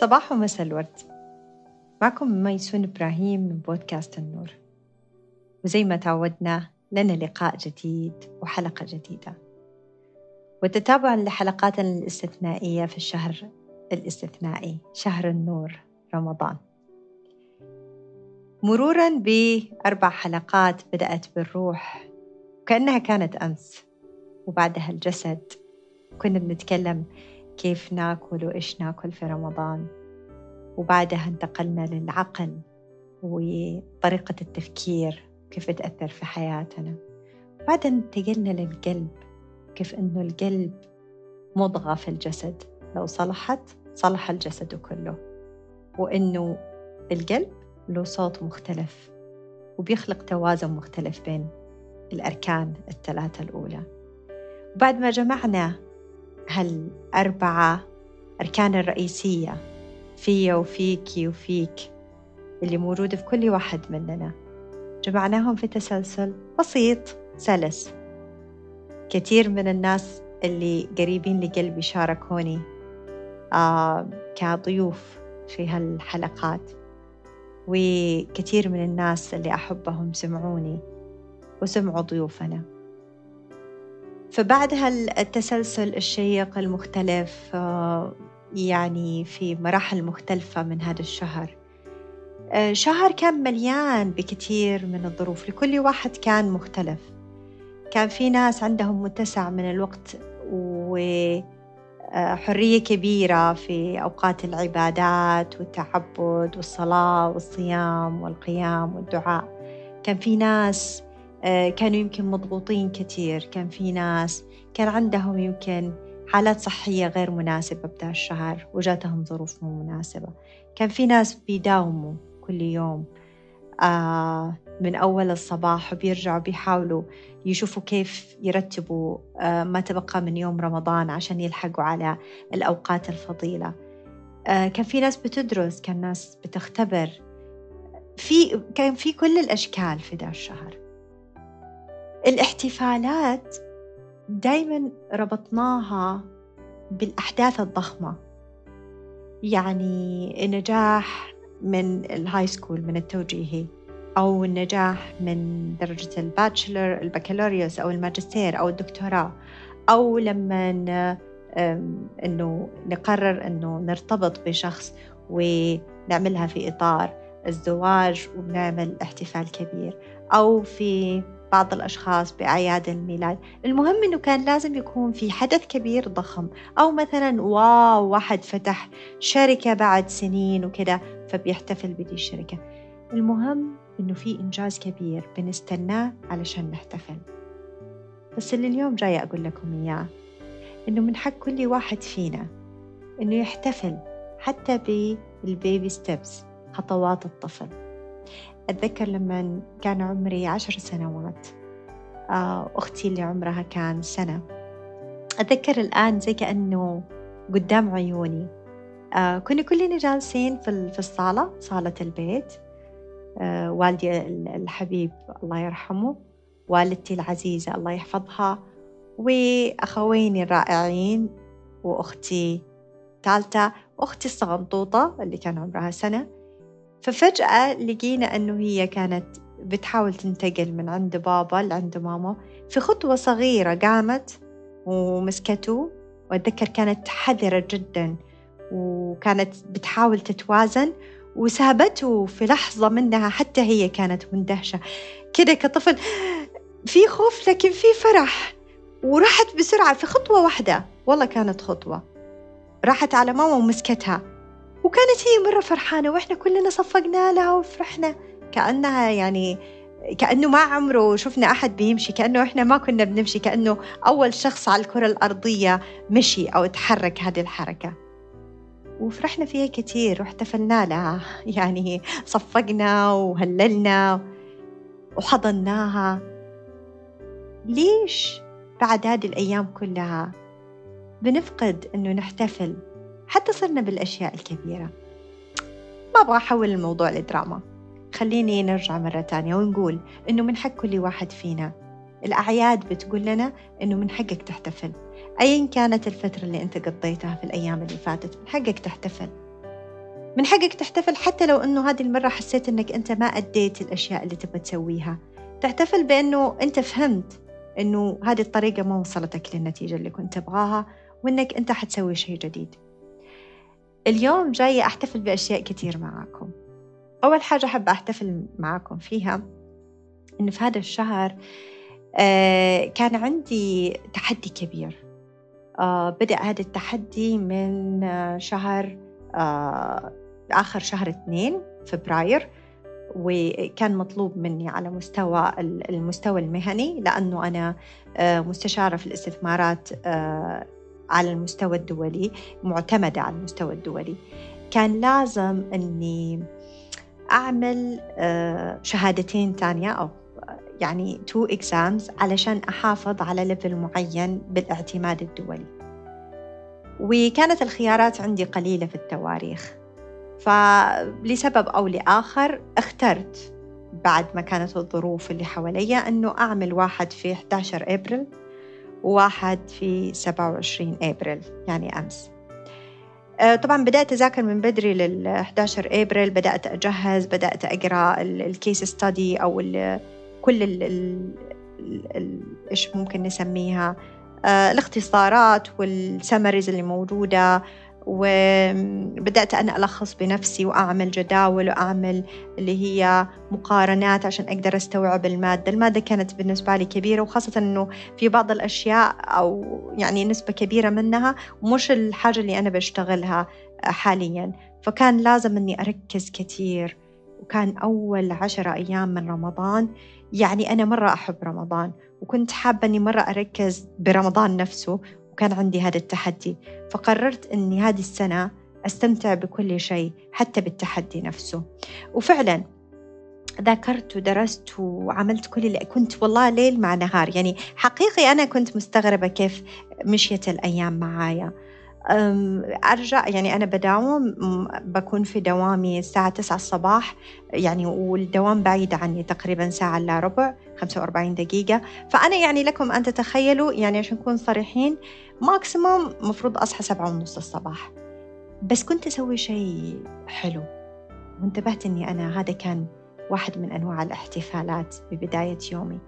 صباح ومساء الورد. معكم ميسون إبراهيم من بودكاست النور. وزي ما تعودنا لنا لقاء جديد وحلقة جديدة. وتتابعا لحلقاتنا الاستثنائية في الشهر الاستثنائي شهر النور رمضان. مرورا بأربع حلقات بدأت بالروح وكأنها كانت أمس. وبعدها الجسد. كنا بنتكلم كيف ناكل وإيش ناكل في رمضان. وبعدها انتقلنا للعقل وطريقة التفكير كيف تأثر في حياتنا. بعدها انتقلنا للقلب كيف أنه القلب مضغة في الجسد. لو صلحت صلح الجسد كله. وأنه القلب له صوت مختلف وبيخلق توازن مختلف بين الأركان الثلاثة الأولى. وبعد ما جمعنا هالأربعة أركان الرئيسية فيا وفيكي وفيك اللي موجودة في كل واحد مننا. جمعناهم في تسلسل بسيط سلس. كثير من الناس اللي قريبين لقلبي شاركوني آه كضيوف في هالحلقات. وكثير من الناس اللي أحبهم سمعوني وسمعوا ضيوفنا. فبعد هالتسلسل الشيق المختلف آه، يعني في مراحل مختلفة من هذا الشهر. آه، شهر كان مليان بكثير من الظروف لكل واحد كان مختلف. كان في ناس عندهم متسع من الوقت وحرية آه، كبيرة في أوقات العبادات والتعبد والصلاة والصيام والقيام والدعاء. كان في ناس كانوا يمكن مضغوطين كثير كان في ناس كان عندهم يمكن حالات صحية غير مناسبة بدا الشهر وجاتهم ظروف مو مناسبة. كان في ناس بيداوموا كل يوم آه من أول الصباح وبيرجعوا بيحاولوا يشوفوا كيف يرتبوا آه ما تبقى من يوم رمضان عشان يلحقوا على الأوقات الفضيلة. آه كان في ناس بتدرس كان ناس بتختبر. في كان في كل الأشكال في ذا الشهر. الاحتفالات دايما ربطناها بالأحداث الضخمة. يعني النجاح من ال high school من التوجيهي أو النجاح من درجة ال bachelor البكالوريوس أو الماجستير أو الدكتوراه. أو لما إنه نقرر إنه نرتبط بشخص ونعملها في إطار الزواج وبنعمل احتفال كبير. أو في بعض الأشخاص بأعياد الميلاد. المهم أنه كان لازم يكون في حدث كبير ضخم أو مثلا واو واحد فتح شركة بعد سنين وكذا فبيحتفل بدي الشركة. المهم أنه في إنجاز كبير بنستناه علشان نحتفل. بس اللي اليوم جاية أقول لكم إياه إنه من حق كل واحد فينا إنه يحتفل حتى بالبيبي ستيبس خطوات الطفل. أتذكر لما كان عمري عشر سنوات آه، أختي اللي عمرها كان سنة. أتذكر الآن زي كأنه قدام عيوني. آه، كنا كلنا جالسين في الصالة صالة البيت. آه، والدي الحبيب الله يرحمه والدتي العزيزة الله يحفظها وأخويني الرائعين وأختي ثالثة وأختي الصغنطوطة اللي كان عمرها سنة. ففجأة لقينا أنه هي كانت بتحاول تنتقل من عند بابا لعند ماما. في خطوة صغيرة قامت ومسكته وأتذكر كانت حذرة جدا وكانت بتحاول تتوازن وسابته في لحظة منها حتى هي كانت مندهشة. كده كطفل في خوف لكن في فرح وراحت بسرعة في خطوة واحدة. والله كانت خطوة. راحت على ماما ومسكتها. وكانت هي مرة فرحانة وإحنا كلنا صفقنا لها وفرحنا. كأنها يعني كأنه ما عمره شفنا أحد بيمشي كأنه إحنا ما كنا بنمشي كأنه أول شخص على الكرة الأرضية مشي أو تحرك هذه الحركة. وفرحنا فيها كثير واحتفلنا لها يعني صفقنا وهللنا وحضناها. ليش بعد هذه الأيام كلها بنفقد إنه نحتفل؟ حتى صرنا بالأشياء الكبيرة. ما أبغى أحول الموضوع لدراما. خليني نرجع مرة تانية ونقول إنه من حق كل واحد فينا. الأعياد بتقول لنا إنه من حقك تحتفل. أيا كانت الفترة اللي أنت قضيتها في الأيام اللي فاتت من حقك تحتفل. من حقك تحتفل حتى لو أنه هذه المرة حسيت أنك أنت ما أديت الأشياء اللي تبغى تسويها. تحتفل بأنه أنت فهمت أنه هذه الطريقة ما وصلتك للنتيجة اللي كنت تبغاها وأنك أنت حتسوي شيء جديد. اليوم جاية أحتفل بأشياء كثير معاكم. أول حاجة أحب أحتفل معاكم فيها إنه في هذا الشهر آه، كان عندي تحدي كبير. آه، بدأ هذا التحدي من شهر آه، آخر شهر اثنين فبراير وكان مطلوب مني على مستوى المستوى المهني لأنه أنا مستشارة في الاستثمارات على المستوى الدولي معتمدة على المستوى الدولي. كان لازم أني أعمل شهادتين تانية أو يعني two exams علشان أحافظ على level معين بالاعتماد الدولي. وكانت الخيارات عندي قليلة في التواريخ. فلسبب أو لآخر اخترت بعد ما كانت الظروف اللي حواليا أنه أعمل واحد في 11 أبريل وواحد في 27 أبريل يعني أمس. آه، طبعا بدأت أذاكر من بدري لل 11 أبريل بدأت أجهز بدأت أقرأ الكيس ستادي أو كل ال ال إيش ممكن نسميها؟ آه، الاختصارات والسمريز اللي موجودة. وبدأت أنا ألخص بنفسي وأعمل جداول وأعمل اللي هي مقارنات عشان أقدر أستوعب المادة. المادة كانت بالنسبة لي كبيرة وخاصة أنه في بعض الأشياء أو يعني نسبة كبيرة منها مش الحاجة اللي أنا بشتغلها حاليا. فكان لازم أني أركز كثير وكان أول عشرة أيام من رمضان يعني أنا مرة أحب رمضان وكنت حابة أني مرة أركز برمضان نفسه وكان عندي هذا التحدي. فقررت أني هذه السنة أستمتع بكل شيء حتى بالتحدي نفسه. وفعلا ذاكرت ودرست وعملت كل اللي كنت والله ليل مع نهار. يعني حقيقي أنا كنت مستغربة كيف مشيت الأيام معايا. أرجع يعني أنا بداوم بكون في دوامي الساعة 9 الصباح يعني والدوام بعيد عني تقريبا ساعة إلا ربع 45 دقيقة. فأنا يعني لكم أن تتخيلوا يعني عشان نكون صريحين ماكسيموم مفروض أصحى سبعة ونص الصباح. بس كنت أسوي شيء حلو. وانتبهت أني أنا هذا كان واحد من أنواع الاحتفالات ببداية يومي.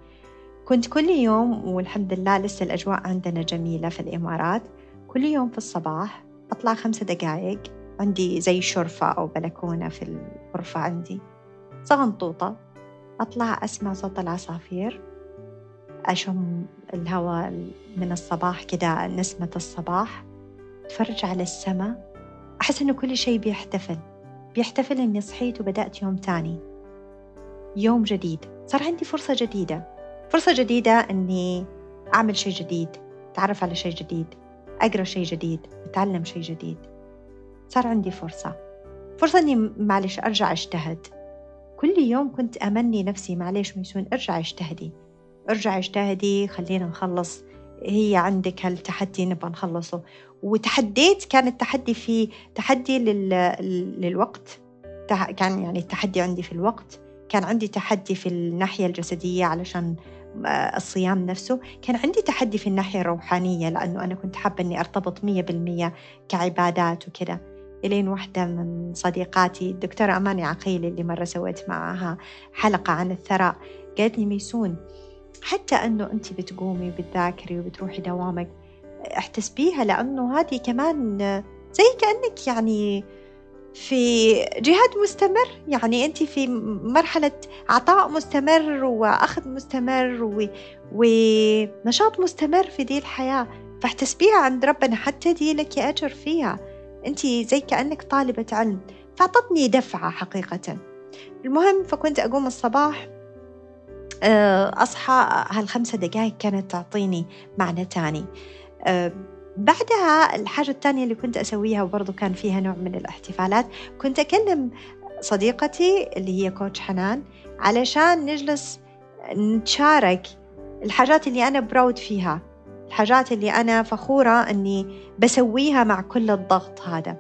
كنت كل يوم والحمد لله لسه الأجواء عندنا جميلة في الإمارات كل يوم في الصباح أطلع خمسة دقايق عندي زي شرفة أو بلكونة في الغرفة عندي. صغنطوطة أطلع أسمع صوت العصافير أشم الهواء من الصباح كده نسمة الصباح أتفرج على السماء أحس إنه كل شيء بيحتفل بيحتفل إني صحيت وبدأت يوم تاني يوم جديد. صار عندي فرصة جديدة. فرصة جديدة إني أعمل شيء جديد أتعرف على شيء جديد أقرأ شيء جديد أتعلم شيء جديد. صار عندي فرصة. فرصة إني معلش أرجع أجتهد. كل يوم كنت أمني نفسي معلش ميسون أرجع أجتهدي. ارجع اجتهدي خلينا نخلص. هي عندك هالتحدي نبغى نخلصه. وتحديت كان التحدي في تحدي لل... للوقت. كان يعني التحدي عندي في الوقت. كان عندي تحدي في الناحية الجسدية علشان الصيام نفسه. كان عندي تحدي في الناحية الروحانية لأنه أنا كنت حابة أني أرتبط مية بالمية كعبادات وكذا. إلين واحدة من صديقاتي الدكتورة أماني عقيل اللي مرة سويت معها حلقة عن الثراء قالت لي ميسون حتى أنه أنت بتقومي وبتذاكري وبتروحي دوامك احتسبيها لأنه هذه كمان زي كأنك يعني في جهاد مستمر. يعني أنت في مرحلة عطاء مستمر وأخذ مستمر و... ونشاط مستمر في دي الحياة. فاحتسبيها عند ربنا حتى دي لك أجر فيها. أنت زي كأنك طالبة علم. فأعطتني دفعة حقيقة. المهم فكنت أقوم الصباح أصحى هالخمسة دقائق كانت تعطيني معنى تاني. آه، بعدها الحاجة الثانية اللي كنت أسويها وبرضو كان فيها نوع من الاحتفالات كنت أكلم صديقتي اللي هي كوتش حنان علشان نجلس نتشارك الحاجات اللي أنا براود فيها الحاجات اللي أنا فخورة أني بسويها مع كل الضغط هذا.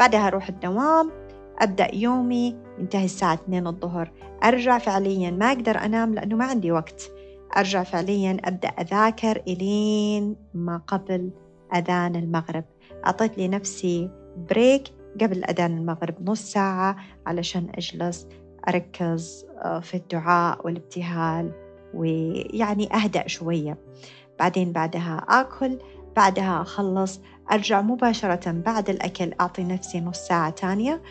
بعدها أروح الدوام أبدأ يومي ينتهي الساعة 2 الظهر. أرجع فعليا ما أقدر أنام لأنه ما عندي وقت. أرجع فعليا أبدأ أذاكر إلين ما قبل أذان المغرب. أعطيت لنفسي بريك قبل أذان المغرب نص ساعة علشان أجلس أركز آه، في الدعاء والابتهال ويعني أهدأ شوية. بعدين بعدها آكل بعدها أخلص. أرجع مباشرة بعد الأكل أعطي نفسي نص ساعة تانية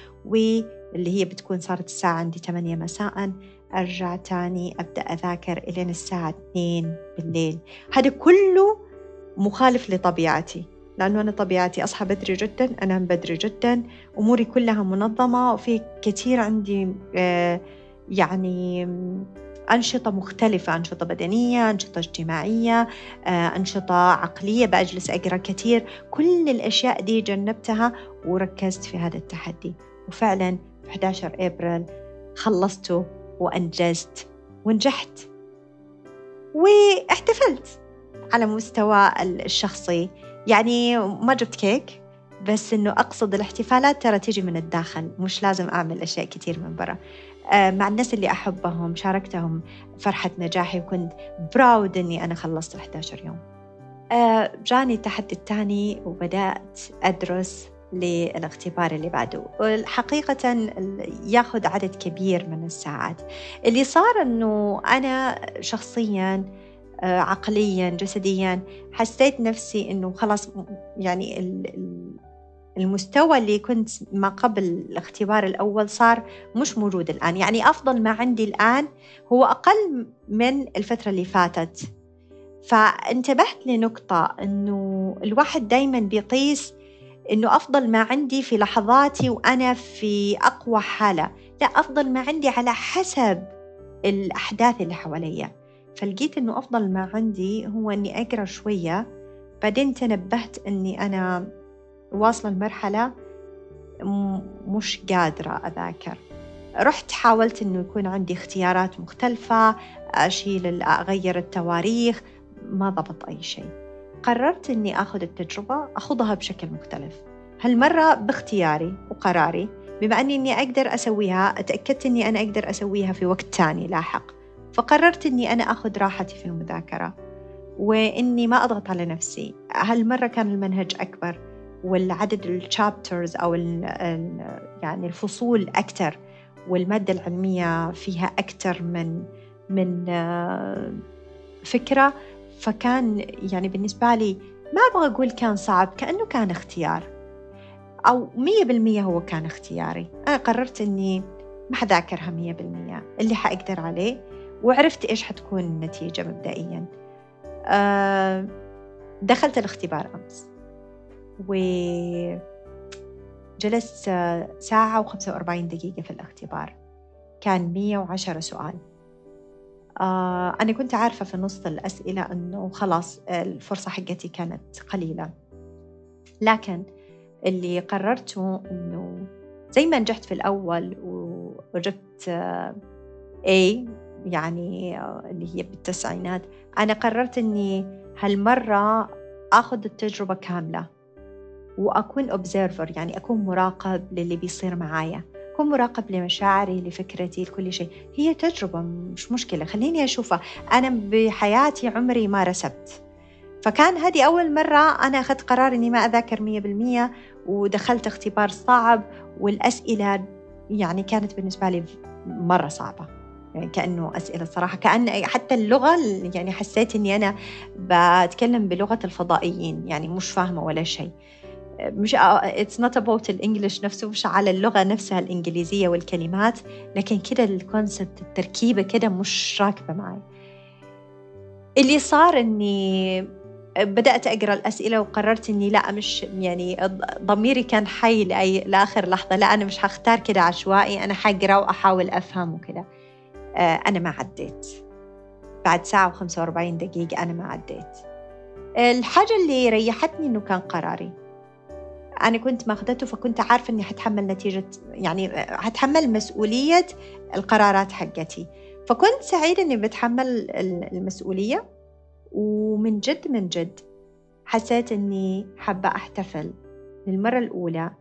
واللي هي بتكون صارت الساعة عندي 8 مساء أرجع تاني أبدأ أذاكر إلين الساعة 2 بالليل. هذا كله مخالف لطبيعتي لأنه أنا طبيعتي أصحى بدري جدا أنام بدري جدا أموري كلها منظمة وفي كثير عندي آه، يعني أنشطة مختلفة أنشطة بدنية أنشطة اجتماعية آه، أنشطة عقلية بأجلس أقرأ كثير. كل الأشياء دي جنبتها وركزت في هذا التحدي. وفعلا 11 أبريل خلصته وأنجزت ونجحت. واحتفلت على مستوى الشخصي. يعني ما جبت كيك بس إنه أقصد الاحتفالات ترى تيجي من الداخل مش لازم أعمل أشياء كثير من برا. آه، مع الناس اللي أحبهم شاركتهم فرحة نجاحي وكنت براود إني أنا خلصت 11 يوم. آه، جاني التحدي الثاني وبدأت أدرس للاختبار اللي بعده. الحقيقة ياخذ عدد كبير من الساعات. اللي صار أنه أنا شخصياً آه، عقليا جسديا حسيت نفسي إنه خلاص يعني المستوى اللي كنت ما قبل الاختبار الأول صار مش موجود الآن. يعني أفضل ما عندي الآن هو أقل من الفترة اللي فاتت. فانتبهت لنقطة أنه الواحد دايما بيقيس أنه أفضل ما عندي في لحظاتي وأنا في أقوى حالة لا أفضل ما عندي على حسب الأحداث اللي حواليا. فلقيت إنه أفضل ما عندي هو إني أقرأ شوية بعدين تنبهت إني أنا واصلة لمرحلة مش قادرة أذاكر. رحت حاولت إنه يكون عندي اختيارات مختلفة أشيل أغير التواريخ ما ضبط أي شيء. قررت إني أخذ التجربة أخوضها بشكل مختلف. هالمرة باختياري وقراري بما أني إني أقدر أسويها أتأكدت إني أنا أقدر أسويها في وقت تاني لاحق. فقررت إني أنا أخذ راحتي في المذاكرة وإني ما أضغط على نفسي. هالمرة كان المنهج أكبر والعدد الشابترز أو ال ال يعني الفصول أكثر والمادة العلمية فيها أكثر من من فكرة. فكان يعني بالنسبة لي ما أبغى أقول كان صعب كأنه كان اختيار. أو مية بالمية هو كان اختياري. أنا قررت أني ما حذاكرها مية بالمية. اللي حأقدر عليه وعرفت إيش حتكون النتيجة مبدئيا. آه، دخلت الاختبار أمس. وجلست ساعة وخمسة وأربعين دقيقة في الاختبار. كان مية وعشرة سؤال. آه، أنا كنت عارفة في نص الأسئلة أنه خلاص الفرصة حقتي كانت قليلة. لكن اللي قررته أنه زي ما نجحت في الأول وجبت A يعني اللي هي بالتسعينات أنا قررت أني هالمرة أخذ التجربة كاملة وأكون observer يعني أكون مراقب للي بيصير معايا. أكون مراقب لمشاعري لفكرتي لكل شيء. هي تجربة مش مشكلة. خليني أشوفها. أنا بحياتي عمري ما رسبت. فكان هذه أول مرة أنا أخذت قرار إني ما أذاكر مية بالمية ودخلت اختبار صعب والأسئلة يعني كانت بالنسبة لي مرة صعبة. يعني كأنه أسئلة صراحة. كأن حتى اللغة يعني حسيت إني أنا بتكلم بلغة الفضائيين. يعني مش فاهمة ولا شيء. مش it's not about الإنجليش نفسه مش على اللغة نفسها الإنجليزية والكلمات لكن كده ال concept التركيبة كده مش راكبة معي اللي صار إني بدأت أقرأ الأسئلة وقررت إني لا مش يعني ضميري كان حي لأي لآخر لحظة لا أنا مش هختار كده عشوائي أنا حقرأ وأحاول أفهم وكده آه، أنا ما عديت. بعد وخمسة وأربعين دقيقة أنا ما عديت. الحاجة اللي ريحتني إنه كان قراري. أنا كنت ماخذته فكنت عارفة إني حتحمل نتيجة يعني حتحمل مسؤولية القرارات حقتي. فكنت سعيدة إني بتحمل المسؤولية ومن جد من جد حسيت إني حابة أحتفل للمرة الأولى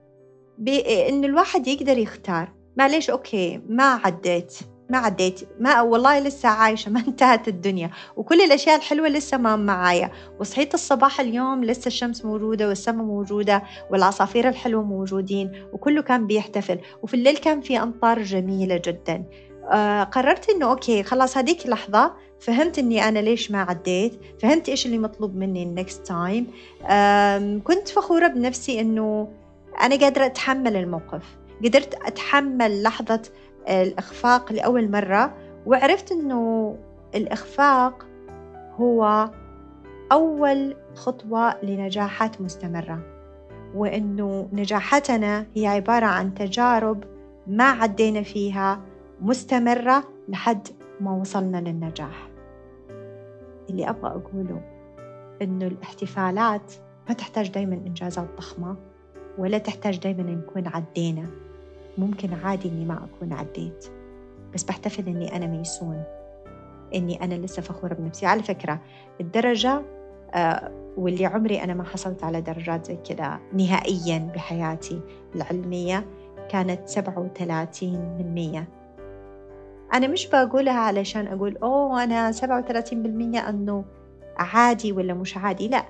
بإن الواحد يقدر يختار. معليش أوكي ما عديت. ما عديت ما والله لسه عايشة ما انتهت الدنيا. وكل الأشياء الحلوة لسه ما معايا. وصحيت الصباح اليوم لسه الشمس موجودة والسماء موجودة والعصافير الحلوة موجودين وكله كان بيحتفل. وفي الليل كان في أمطار جميلة جدا. آه قررت إنه okay خلاص هذيك اللحظة فهمت إني أنا ليش ما عديت فهمت إيش اللي مطلوب مني ال next time كنت فخورة بنفسي إنه أنا قادرة أتحمل الموقف. قدرت أتحمل لحظة الإخفاق لأول مرة وعرفت إنه الإخفاق هو أول خطوة لنجاحات مستمرة وإنه نجاحاتنا هي عبارة عن تجارب ما عدينا فيها مستمرة لحد ما وصلنا للنجاح. اللي أبغى أقوله إنه الاحتفالات ما تحتاج دايما إنجازات ضخمة ولا تحتاج دايما نكون عدينا. ممكن عادي إني ما أكون عديت بس بحتفل إني أنا ميسون. إني أنا لسه فخورة بنفسي. على فكرة الدرجة آه واللي عمري أنا ما حصلت على درجات زي كذا نهائيا بحياتي العلمية كانت 37 من مية. أنا مش بقولها علشان أقول أوه أنا 37% أنه عادي ولا مش عادي. لا.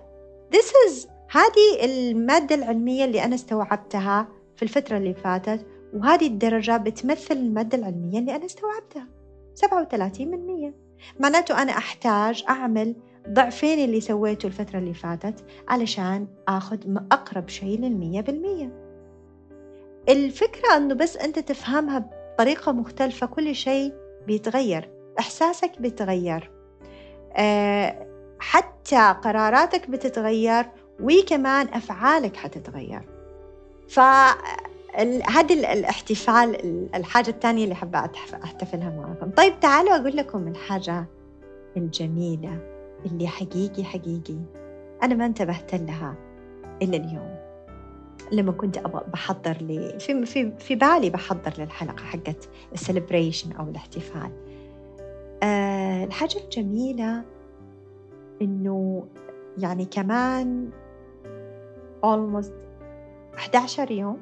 This is هذه المادة العلمية اللي أنا استوعبتها في الفترة اللي فاتت وهذه الدرجة بتمثل المادة العلمية اللي أنا استوعبتها. 37 من 100 معناته أنا أحتاج أعمل ضعفين اللي سويته الفترة اللي فاتت علشان أخذ أقرب شيء للمية بالمية. الفكرة أنه بس أنت تفهمها بطريقة مختلفة كل شيء بيتغير إحساسك بيتغير. أه حتى قراراتك بتتغير وكمان أفعالك حتتغير. ف هذا الاحتفال الحاجة الثانية اللي حابة أحتفلها معكم. طيب تعالوا أقول لكم الحاجة الجميلة اللي حقيقي حقيقي أنا ما انتبهت لها إلا اليوم. لما كنت أبغى بحضر لي في في في بالي بحضر للحلقة حقت السليبريشن أو الاحتفال. أه الحاجة الجميلة إنه يعني كمان almost 11 يوم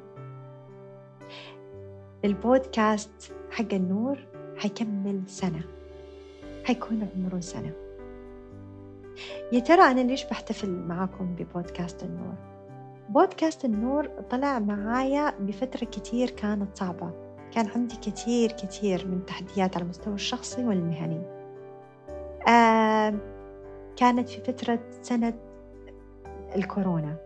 البودكاست حق النور حيكمل سنة حيكون عمره سنة. يا ترى أنا ليش بحتفل معاكم ببودكاست النور؟ بودكاست النور طلع معايا بفترة كتير كانت صعبة. كان عندي كتير كتير من تحديات على المستوى الشخصي والمهني. آه كانت في فترة سنة الكورونا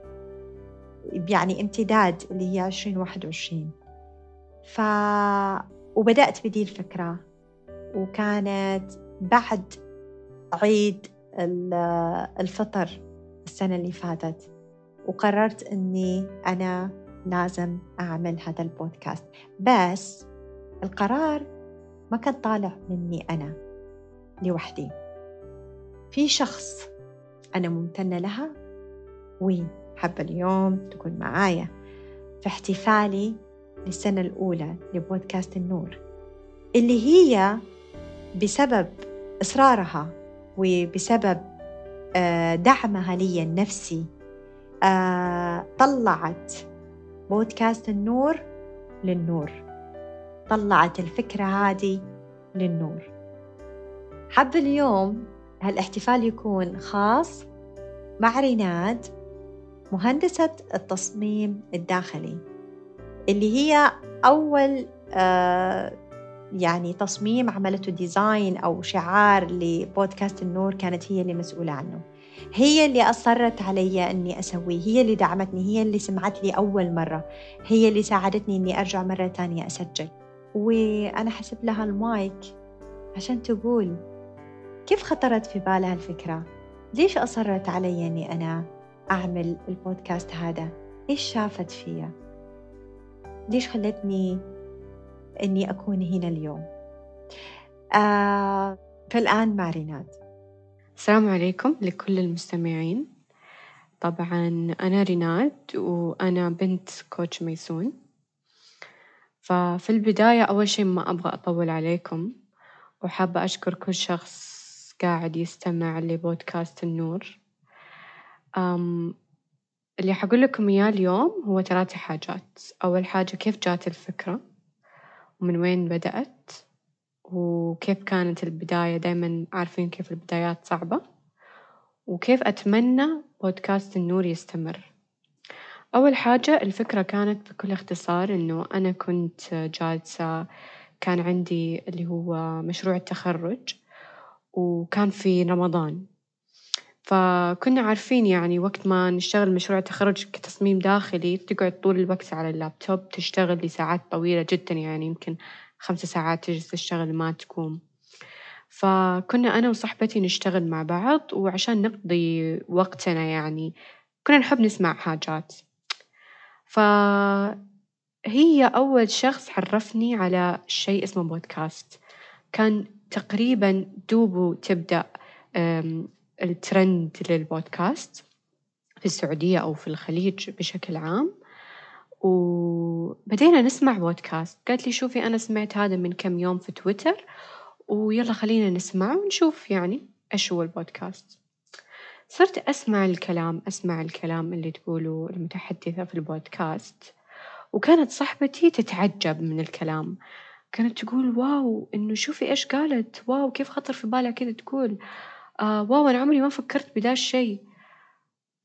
يعني امتداد اللي هي 2021 ف وبدأت بدي الفكرة وكانت بعد عيد الفطر السنة اللي فاتت وقررت أني أنا لازم أعمل هذا البودكاست. بس القرار ما كان طالع مني أنا لوحدي. في شخص أنا ممتنة لها وحابة اليوم تكون معايا. في احتفالي للسنة الأولى لبودكاست النور اللي هي بسبب إصرارها وبسبب آه، دعمها لي النفسي آه، طلعت بودكاست النور للنور طلعت الفكرة هذه للنور. حب اليوم هالاحتفال يكون خاص مع ريناد مهندسة التصميم الداخلي. اللي هي أول آه يعني تصميم عملته design أو شعار لبودكاست النور كانت هي اللي مسؤولة عنه. هي اللي أصرت علي أني أسويه هي اللي دعمتني هي اللي سمعت لي أول مرة هي اللي ساعدتني أني أرجع مرة تانية أسجل. وأنا حسب لها المايك عشان تقول كيف خطرت في بالها الفكرة؟ ليش أصرت علي أني أنا أعمل البودكاست هذا؟ إيش شافت فيا؟ ليش خلتني أني أكون هنا اليوم؟ آه فالآن مع ريناد السلام عليكم لكل المستمعين. طبعا أنا ريناد وأنا بنت كوتش ميسون. ففي البداية أول شي ما أبغى أطول عليكم. وحابة أشكر كل شخص قاعد يستمع لبودكاست النور. اللي حقول لكم إياه اليوم هو ثلاث حاجات. أول حاجة كيف جات الفكرة؟ ومن وين بدأت؟ وكيف كانت البداية؟ دايمًا عارفين كيف البدايات صعبة، وكيف أتمنى بودكاست النور يستمر، أول حاجة الفكرة كانت بكل اختصار إنه أنا كنت جالسة كان عندي اللي هو مشروع التخرج وكان في رمضان، فكنا عارفين يعني وقت ما نشتغل مشروع التخرج كتصميم داخلي تقعد طول الوقت على اللابتوب تشتغل لساعات طويلة جدًا يعني يمكن خمس ساعات تجلس تشتغل ما تقوم، فكنا أنا وصاحبتي نشتغل مع بعض وعشان نقضي وقتنا يعني كنا نحب نسمع حاجات، فهي أول شخص عرفني على شيء اسمه بودكاست، كان تقريبًا دوبه تبدأ الترند للبودكاست في السعودية أو في الخليج بشكل عام، وبدينا نسمع بودكاست. قالت لي شوفي أنا سمعت هذا من كم يوم في تويتر ويلا خلينا نسمع ونشوف يعني إيش هو البودكاست، صرت أسمع الكلام أسمع الكلام اللي تقوله المتحدثة في البودكاست، وكانت صاحبتي تتعجب من الكلام، كانت تقول wow إنه شوفي إيش قالت wow كيف خطر في بالها كذا تقول. آه wow أنا عمري ما فكرت بدا الشي،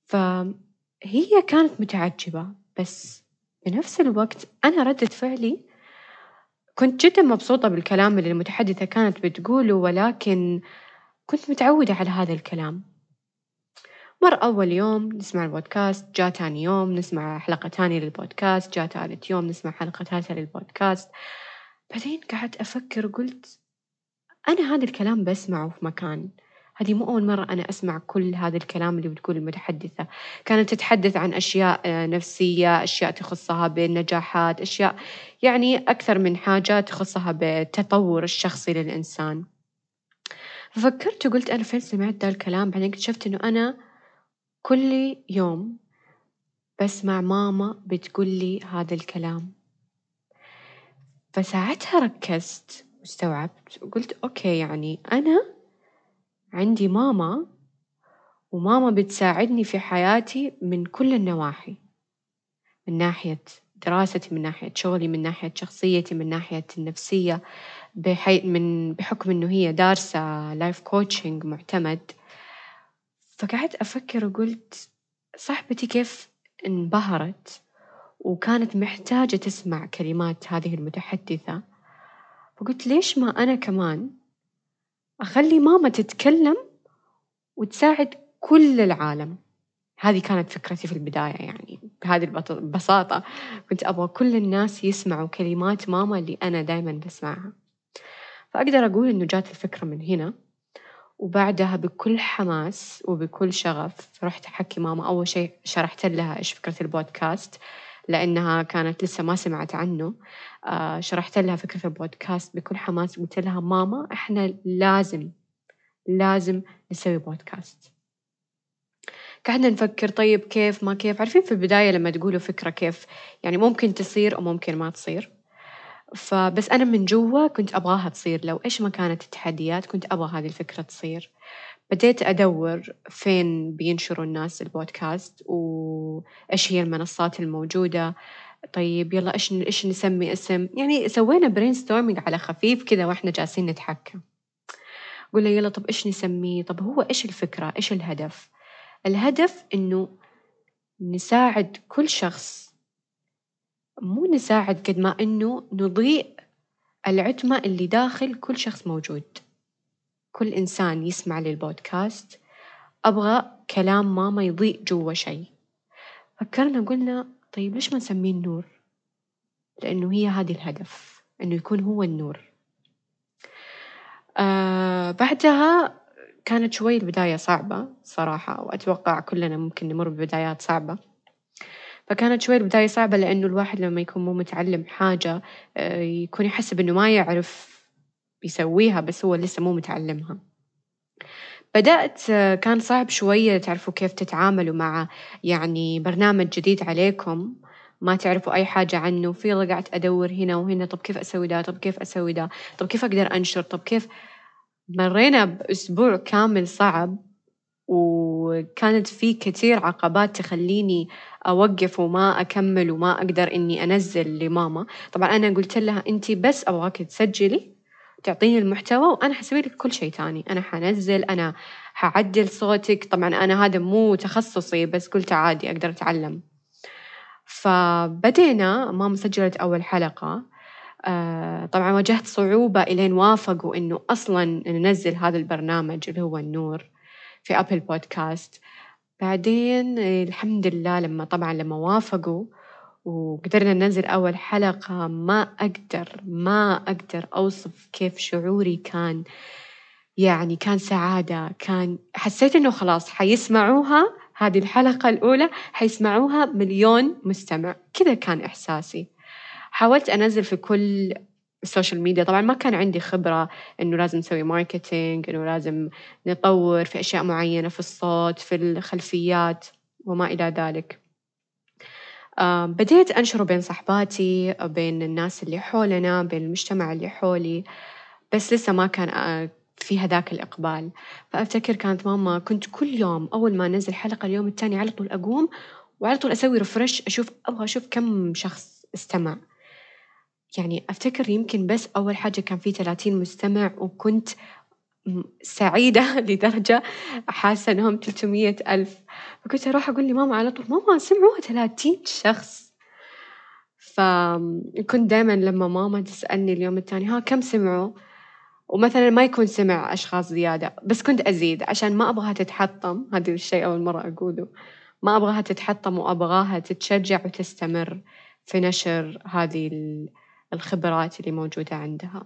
فهي كانت متعجبة بس بنفس الوقت أنا ردة فعلي كنت جدًا مبسوطة بالكلام اللي المتحدثة كانت بتقوله ولكن كنت متعودة على هذا الكلام، مر أول يوم نسمع البودكاست جا تاني يوم نسمع حلقة تانية للبودكاست جا تالت يوم نسمع حلقة ثالثة للبودكاست، بعدين قعدت أفكر وقلت أنا هذا الكلام بسمعه في مكان. هذه مو أول مرة أنا أسمع كل هذا الكلام اللي بتقوله المتحدثة، كانت تتحدث عن أشياء نفسية، أشياء تخصها بالنجاحات، أشياء يعني أكثر من حاجة تخصها بالتطور الشخصي للإنسان، ففكرت وقلت أنا فين سمعت ذا الكلام؟ بعدين اكتشفت إنه أنا كل يوم بسمع ماما بتقول لي هذا الكلام، فساعتها ركزت واستوعبت وقلت okay يعني أنا عندي ماما وماما بتساعدني في حياتي من كل النواحي، من ناحية دراستي، من ناحية شغلي، من ناحية شخصيتي، من ناحية النفسية، بحي من بحكم إنه هي دارسة life coaching معتمد، فقعدت أفكر وقلت صاحبتي كيف انبهرت وكانت محتاجة تسمع كلمات هذه المتحدثة، فقلت ليش ما أنا كمان أخلي ماما تتكلم وتساعد كل العالم، هذه كانت فكرتي في البداية يعني بهذه البساطة كنت أبغى كل الناس يسمعوا كلمات ماما اللي أنا دايمًا بسمعها، فأقدر أقول إنه جات الفكرة من هنا، وبعدها بكل حماس وبكل شغف رحت أحكي ماما. أول شي شرحت لها إيش فكرة البودكاست. لأنها كانت لسه ما سمعت عنه. آه شرحت لها فكرة البودكاست بكل حماس قلت لها ماما إحنا لازم لازم نسوي بودكاست. قعدنا نفكر طيب كيف ما كيف؟ عارفين في البداية لما تقولوا فكرة كيف يعني ممكن تصير أو ممكن ما تصير. فبس أنا من جوا كنت أبغاها تصير. لو إيش ما كانت التحديات كنت أبغى هذه الفكرة تصير. بديت أدور فين بينشروا الناس البودكاست وإيش هي المنصات الموجودة. طيب يلا إيش إيش نسمي اسم؟ يعني سوينا brainstorming على خفيف كذا وإحنا جالسين نتحكى قلنا يلا طب إيش نسميه؟ طب هو إيش الفكرة؟ إيش الهدف؟ الهدف إنه نساعد كل شخص. مو نساعد قد ما إنه نضيء العتمة اللي داخل كل شخص موجود. كل إنسان يسمع للبودكاست أبغى كلام ماما يضيء جوا شي، فكرنا قلنا طيب ليش ما نسميه النور؟ لأنه هي هذي الهدف إنه يكون هو النور، آه بعدها كانت شوي البداية صعبة صراحة وأتوقع كلنا ممكن نمر ببدايات صعبة، فكانت شوي البداية صعبة لأنه الواحد لما يكون مو متعلم حاجة آه يكون يحسب إنه ما يعرف بيسويها بس هو لسه مو متعلمها، بدأت كان صعب شوية تعرفوا كيف تتعاملوا مع يعني برنامج جديد عليكم. ما تعرفوا أي حاجة عنه. في قعدت أدور هنا وهنا طب كيف أسوي دا طب كيف أسوي دا طب كيف أقدر أنشر؟ طب كيف؟ مرينا بأسبوع كامل صعب وكانت في كثير عقبات تخليني أوقف وما أكمل وما أقدر إني أنزل لماما، طبعًا أنا قلت لها أنتِ بس أبغاكِ تسجلي تعطيني المحتوى وأنا حسوي لك كل شيء تاني. أنا حنزل أنا حعدل صوتك. طبعا أنا هذا مو تخصصي بس قلت عادي أقدر أتعلم. فبدينا ماما سجلت أول حلقة. آه طبعا واجهت صعوبة إلين وافقوا إنه أصلا ننزل هذا البرنامج اللي هو النور في أبل بودكاست بعدين الحمد لله لما طبعا لما وافقوا وقدرنا ننزل أول حلقة ما أقدر ما أقدر أوصف كيف شعوري كان. يعني كان سعادة كان حسيت إنه خلاص حيسمعوها هذه الحلقة الأولى حيسمعوها مليون مستمع. كذا كان إحساسي. حاولت أنزل في كل ال social media طبعا ما كان عندي خبرة إنه لازم نسوي marketing إنه لازم نطور في أشياء معينة في الصوت في الخلفيات وما إلى ذلك. بديت أنشره بين صحباتي بين الناس اللي حولنا بين المجتمع اللي حولي بس لسه ما كان في هذاك الإقبال. فأفتكر كانت ماما كنت كل يوم أول ما أنزل حلقة اليوم التاني على طول أقوم وعلى طول أسوي ريفرش أشوف أبغى أشوف كم شخص استمع. يعني أفتكر يمكن بس أول حاجة كان في 30 مستمع وكنت سعيدة لدرجة حاسة إنهم 300 ألف. فكنت أروح أقول لماما على طول ماما سمعوها 30 شخص. فكنت دائما لما ماما تسألني اليوم الثاني ها كم سمعوا؟ ومثلا ما يكون سمع أشخاص زيادة بس كنت أزيد عشان ما أبغاها تتحطم. هذا الشيء أول مرة أقوله. ما أبغاها تتحطم وأبغاها تتشجع وتستمر في نشر هذه الخبرات اللي موجودة عندها.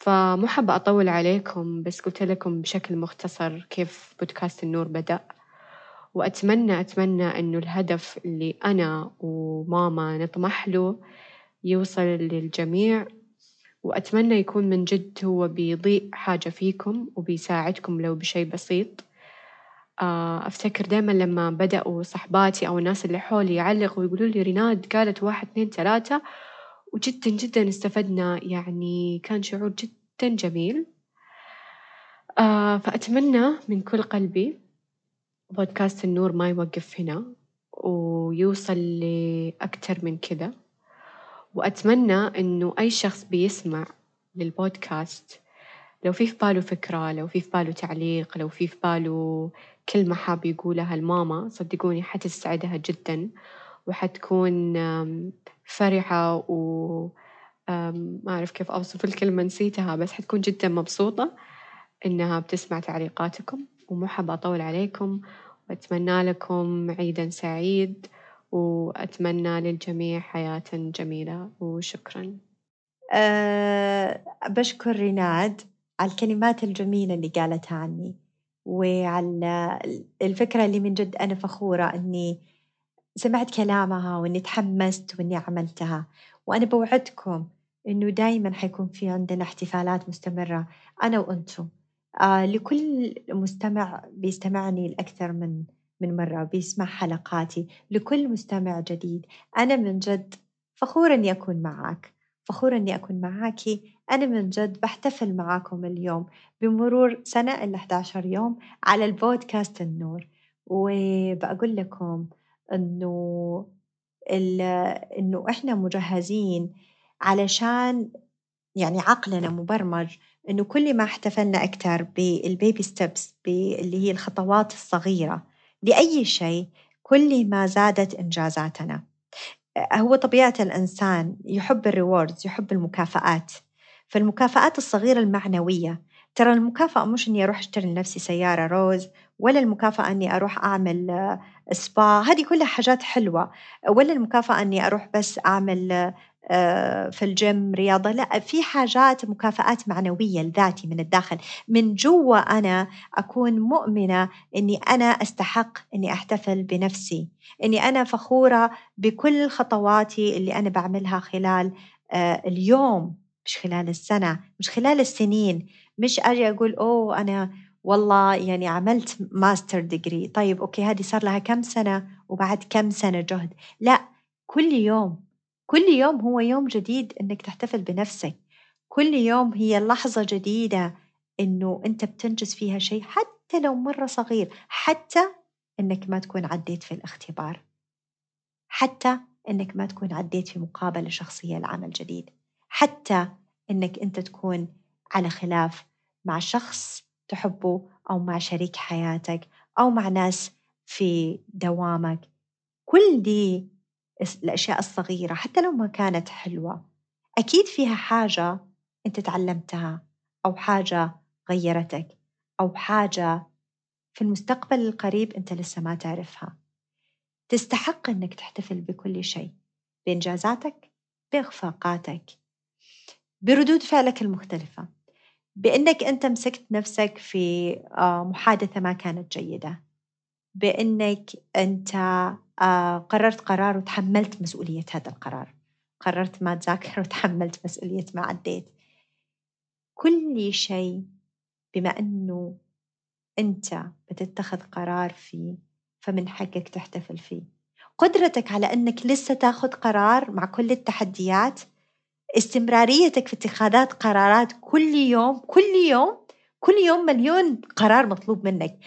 فمو حابة أطول عليكم بس قلت لكم بشكل مختصر كيف بودكاست النور بدأ. وأتمنى أتمنى إنه الهدف اللي أنا وماما نطمح له يوصل للجميع. وأتمنى يكون من جد هو بيضيء حاجة فيكم وبيساعدكم لو بشي بسيط. آه، أفتكر دايما لما بدأوا صحباتي أو الناس اللي حولي يعلقوا ويقولوا لي ريناد قالت واحد اثنين ثلاثة وجدا جدا استفدنا يعني كان شعور جدا جميل. آه فأتمنى من كل قلبي بودكاست النور ما يوقف هنا ويوصل لأكتر من كذا. وأتمنى إنه أي شخص بيسمع للبودكاست لو في في باله فكرة لو في في باله تعليق لو في في باله كلمة حاب يقولها الماما صدقوني حتسعدها جدا. وحتكون فرحة و ما أعرف كيف أوصف الكلمة نسيتها بس حتكون جدا مبسوطة إنها بتسمع تعليقاتكم ومو حابة أطول عليكم. وأتمنى لكم عيدا سعيد وأتمنى للجميع حياة جميلة وشكرا. أه بشكر ريناد على الكلمات الجميلة اللي قالتها عني وعلى الفكرة اللي من جد أنا فخورة أني سمعت كلامها وإني تحمست وإني عملتها. وأنا بوعدكم إنه دايما حيكون في عندنا احتفالات مستمرة أنا وأنتم. آه لكل مستمع بيستمعني لأكثر من من مرة بيسمع حلقاتي. لكل مستمع جديد أنا من جد فخورة إني أكون معك فخورة إني أكون معاكي. أنا من جد بحتفل معاكم اليوم بمرور سنة إلا 11 يوم على البودكاست النور. وبقول لكم إنه إنه إحنا مجهزين علشان يعني عقلنا مبرمج إنه كل ما احتفلنا أكثر بال baby steps اللي هي الخطوات الصغيرة لأي شيء كل ما زادت إنجازاتنا. هو طبيعة الإنسان يحب ال rewards يحب المكافآت. فالمكافآت الصغيرة المعنوية ترى المكافأة مش إني أروح أشتري لنفسي سيارة Rolls ولا المكافأة إني أروح أعمل سبا هذه كلها حاجات حلوة. ولا المكافأة إني أروح بس أعمل آه، في الجيم رياضة؟ لا في حاجات مكافآت معنوية لذاتي من الداخل. من جوا أنا أكون مؤمنة أني أنا أستحق أني أحتفل بنفسي. أني أنا فخورة بكل خطواتي اللي أنا بعملها خلال آه، اليوم مش خلال السنة مش خلال السنين. مش أجي أقول أوه أنا والله يعني عملت master degree طيب okay هذه صار لها كم سنة؟ وبعد كم سنة جهد؟ لا كل يوم. كل يوم هو يوم جديد إنك تحتفل بنفسك. كل يوم هي لحظة جديدة إنه أنت بتنجز فيها شيء حتى لو مرة صغير حتى إنك ما تكون عديت في الاختبار. حتى إنك ما تكون عديت في مقابلة شخصية لعمل جديد. حتى إنك أنت تكون على خلاف مع شخص تحبه أو مع شريك حياتك أو مع ناس في دوامك. كل دي الأشياء الصغيرة حتى لو ما كانت حلوة أكيد فيها حاجة أنت تعلمتها أو حاجة غيرتك أو حاجة في المستقبل القريب أنت لسه ما تعرفها. تستحق أنك تحتفل بكل شيء بإنجازاتك بإخفاقاتك بردود فعلك المختلفة. بأنك أنت مسكت نفسك في آه، محادثة ما كانت جيدة. بأنك أنت آه، قررت قرار وتحملت مسؤولية هذا القرار. قررت ما تذاكر وتحملت مسؤولية ما عديت. كل شيء بما أنه أنت بتتخذ قرار فيه فمن حقك تحتفل فيه. قدرتك على أنك لسه تاخذ قرار مع كل التحديات استمراريتك في اتخاذات قرارات كل يوم كل يوم كل يوم مليون قرار مطلوب منك.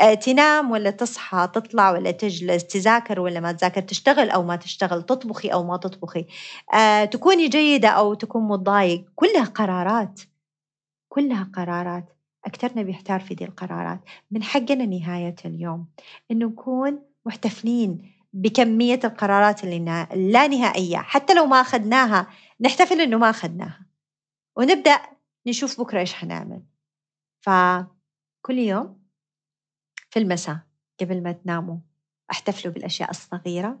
آه، تنام ولا تصحى تطلع ولا تجلس تذاكر ولا ما تذاكر تشتغل أو ما تشتغل تطبخي أو ما تطبخي. آه، تكوني جيدة أو تكون متضايق كلها قرارات. كلها قرارات. أكثرنا بيحتار في دي القرارات. من حقنا نهاية اليوم إنه نكون محتفلين بكمية القرارات اللي لا نهائية. حتى لو ما أخذناها نحتفل إنه ما أخذناها. ونبدأ نشوف بكرة إيش حنعمل. فكل يوم في المساء قبل ما تناموا أحتفلوا بالأشياء الصغيرة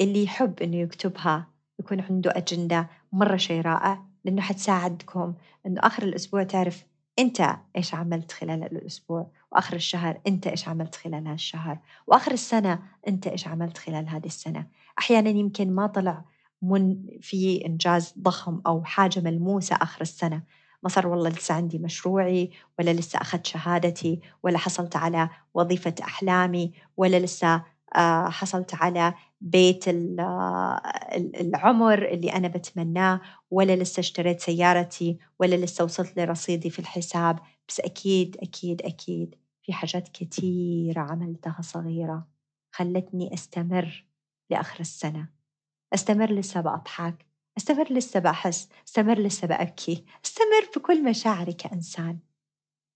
اللي يحب إنه يكتبها يكون عنده أجندة مرة شيء رائع لأنه حتساعدكم إنه آخر الأسبوع تعرف أنت إيش عملت خلال الأسبوع وآخر الشهر أنت إيش عملت خلال هالشهر وآخر السنة أنت إيش عملت خلال هذه السنة. أحيانا يمكن ما طلع من في إنجاز ضخم أو حاجة ملموسة آخر السنة. ما صار والله لسه عندي مشروعي ولا لسه أخذت شهادتي ولا حصلت على وظيفة أحلامي ولا لسه آه، حصلت على بيت العمر اللي أنا بتمناه ولا لسه اشتريت سيارتي ولا لسه وصلت لرصيدي في الحساب. بس أكيد أكيد أكيد في حاجات كثيرة عملتها صغيرة خلتني أستمر لآخر السنة. أستمر لسه بأضحك أستمر لسه بأحس أستمر لسه بأبكي أستمر بكل مشاعري كإنسان.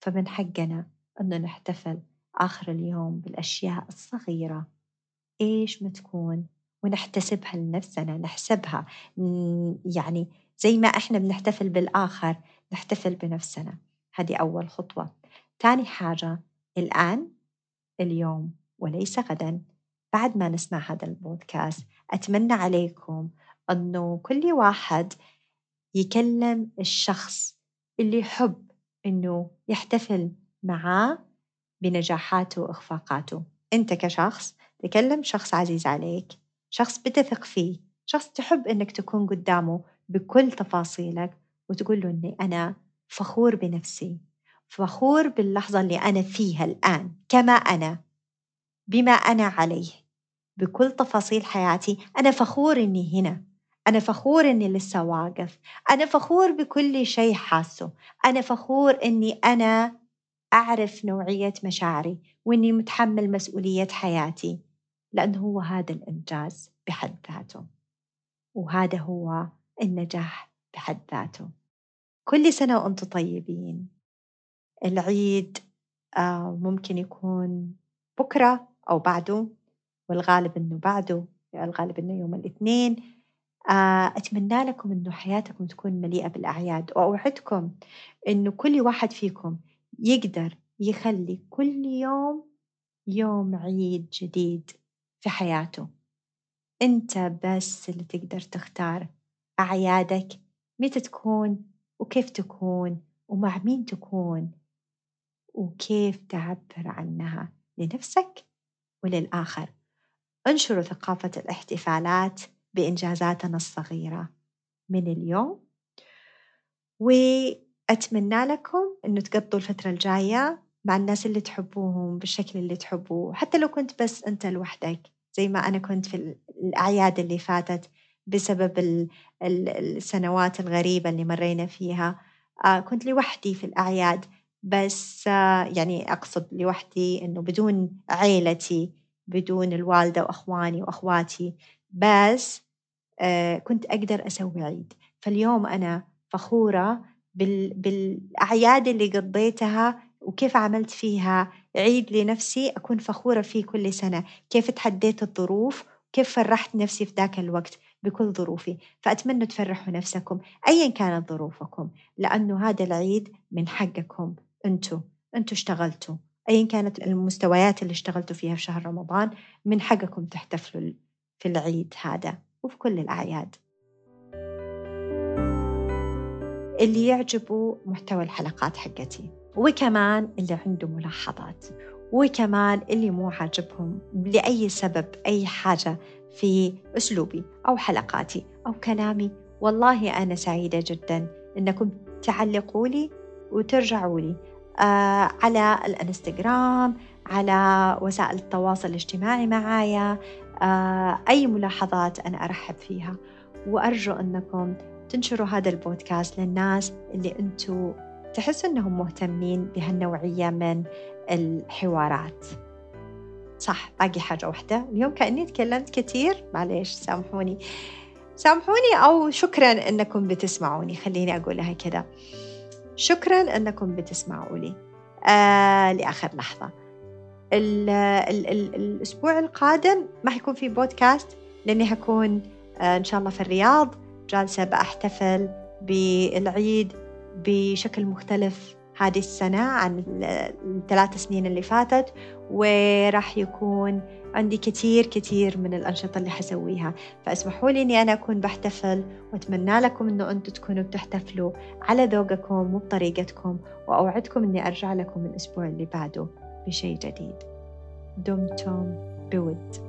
فمن حقنا أنه نحتفل آخر اليوم بالأشياء الصغيرة. إيش ما تكون ونحتسبها لنفسنا نحسبها يعني زي ما إحنا بنحتفل بالآخر نحتفل بنفسنا. هذه أول خطوة. ثاني حاجة الآن اليوم وليس غدا. بعد ما نسمع هذا البودكاست أتمنى عليكم أنه كل واحد يكلم الشخص اللي يحب أنه يحتفل معاه بنجاحاته وإخفاقاته. أنت كشخص تكلم شخص عزيز عليك شخص بتثق فيه شخص تحب أنك تكون قدامه بكل تفاصيلك وتقول له أني أنا فخور بنفسي فخور باللحظة اللي أنا فيها الآن كما أنا بما أنا عليه. بكل تفاصيل حياتي. أنا فخور إني هنا. أنا فخور إني لسه واقف. أنا فخور بكل شيء حاسه. أنا فخور إني أنا أعرف نوعية مشاعري وإني متحمل مسؤولية حياتي لأنه هو هذا الإنجاز بحد ذاته. وهذا هو النجاح بحد ذاته. كل سنة وأنتم طيبين. العيد آه، ممكن يكون بكرة أو بعده. والغالب إنه بعده الغالب إنه يوم الاثنين. آه، أتمنى لكم إنه حياتكم تكون مليئة بالأعياد. وأوعدكم إنه كل واحد فيكم يقدر يخلي كل يوم يوم عيد جديد في حياته. أنت بس اللي تقدر تختار أعيادك متى تكون وكيف تكون ومع مين تكون وكيف تعبر عنها لنفسك وللآخر. انشروا ثقافة الاحتفالات بإنجازاتنا الصغيرة من اليوم. وأتمنى لكم أنه تقضوا الفترة الجاية مع الناس اللي تحبوهم بالشكل اللي تحبوه. حتى لو كنت بس أنت لوحدك زي ما أنا كنت في الأعياد اللي فاتت بسبب السنوات الغريبة اللي مرينا فيها. آه، كنت لوحدي في الأعياد بس آه، يعني أقصد لوحدي إنه بدون عيلتي. بدون الوالدة وأخواني وأخواتي. بس آه، كنت أقدر أسوي عيد. فاليوم أنا فخورة بال... بالأعياد اللي قضيتها وكيف عملت فيها. عيد لنفسي أكون فخورة فيه كل سنة. كيف تحديت الظروف كيف فرحت نفسي في ذاك الوقت بكل ظروفي. فأتمنى تفرحوا نفسكم أيا كانت ظروفكم لأنه هذا العيد من حقكم. أنتوا أنتوا اشتغلتوا. أيا كانت المستويات اللي اشتغلتوا فيها في شهر رمضان من حقكم تحتفلوا في العيد هذا وفي كل الأعياد. اللي يعجبوا محتوى الحلقات حقتي وكمان اللي عنده ملاحظات وكمان اللي مو عاجبهم لأي سبب أي حاجة في أسلوبي أو حلقاتي أو كلامي. والله أنا سعيدة جدا أنكم تعلقوا لي وترجعوا لي. على الانستغرام على وسائل التواصل الاجتماعي معايا. آه أي ملاحظات أنا أرحب فيها. وأرجو أنكم تنشروا هذا البودكاست للناس اللي أنتوا تحسوا أنهم مهتمين بهالنوعية من الحوارات. صح باقي حاجة واحدة. اليوم كأني تكلمت كثير معليش سامحوني. سامحوني أو شكرا أنكم بتسمعوني. خليني أقولها كذا. شكرا أنكم بتسمعوا لي. آه لآخر لحظة. ال ال ال الأسبوع القادم ما حيكون في بودكاست لأني هكون آه إن شاء الله في الرياض. جالسة بأحتفل بالعيد بشكل مختلف هذه السنة عن الثلاث سنين اللي فاتت. وراح يكون عندي كثير كثير من الأنشطة اللي حسويها. فاسمحوا لي أني أنا أكون بحتفل وأتمنى لكم أنه أنتم تكونوا بتحتفلوا على ذوقكم وبطريقتكم وأوعدكم أني أرجع لكم الأسبوع اللي بعده بشيء جديد. دمتم بود.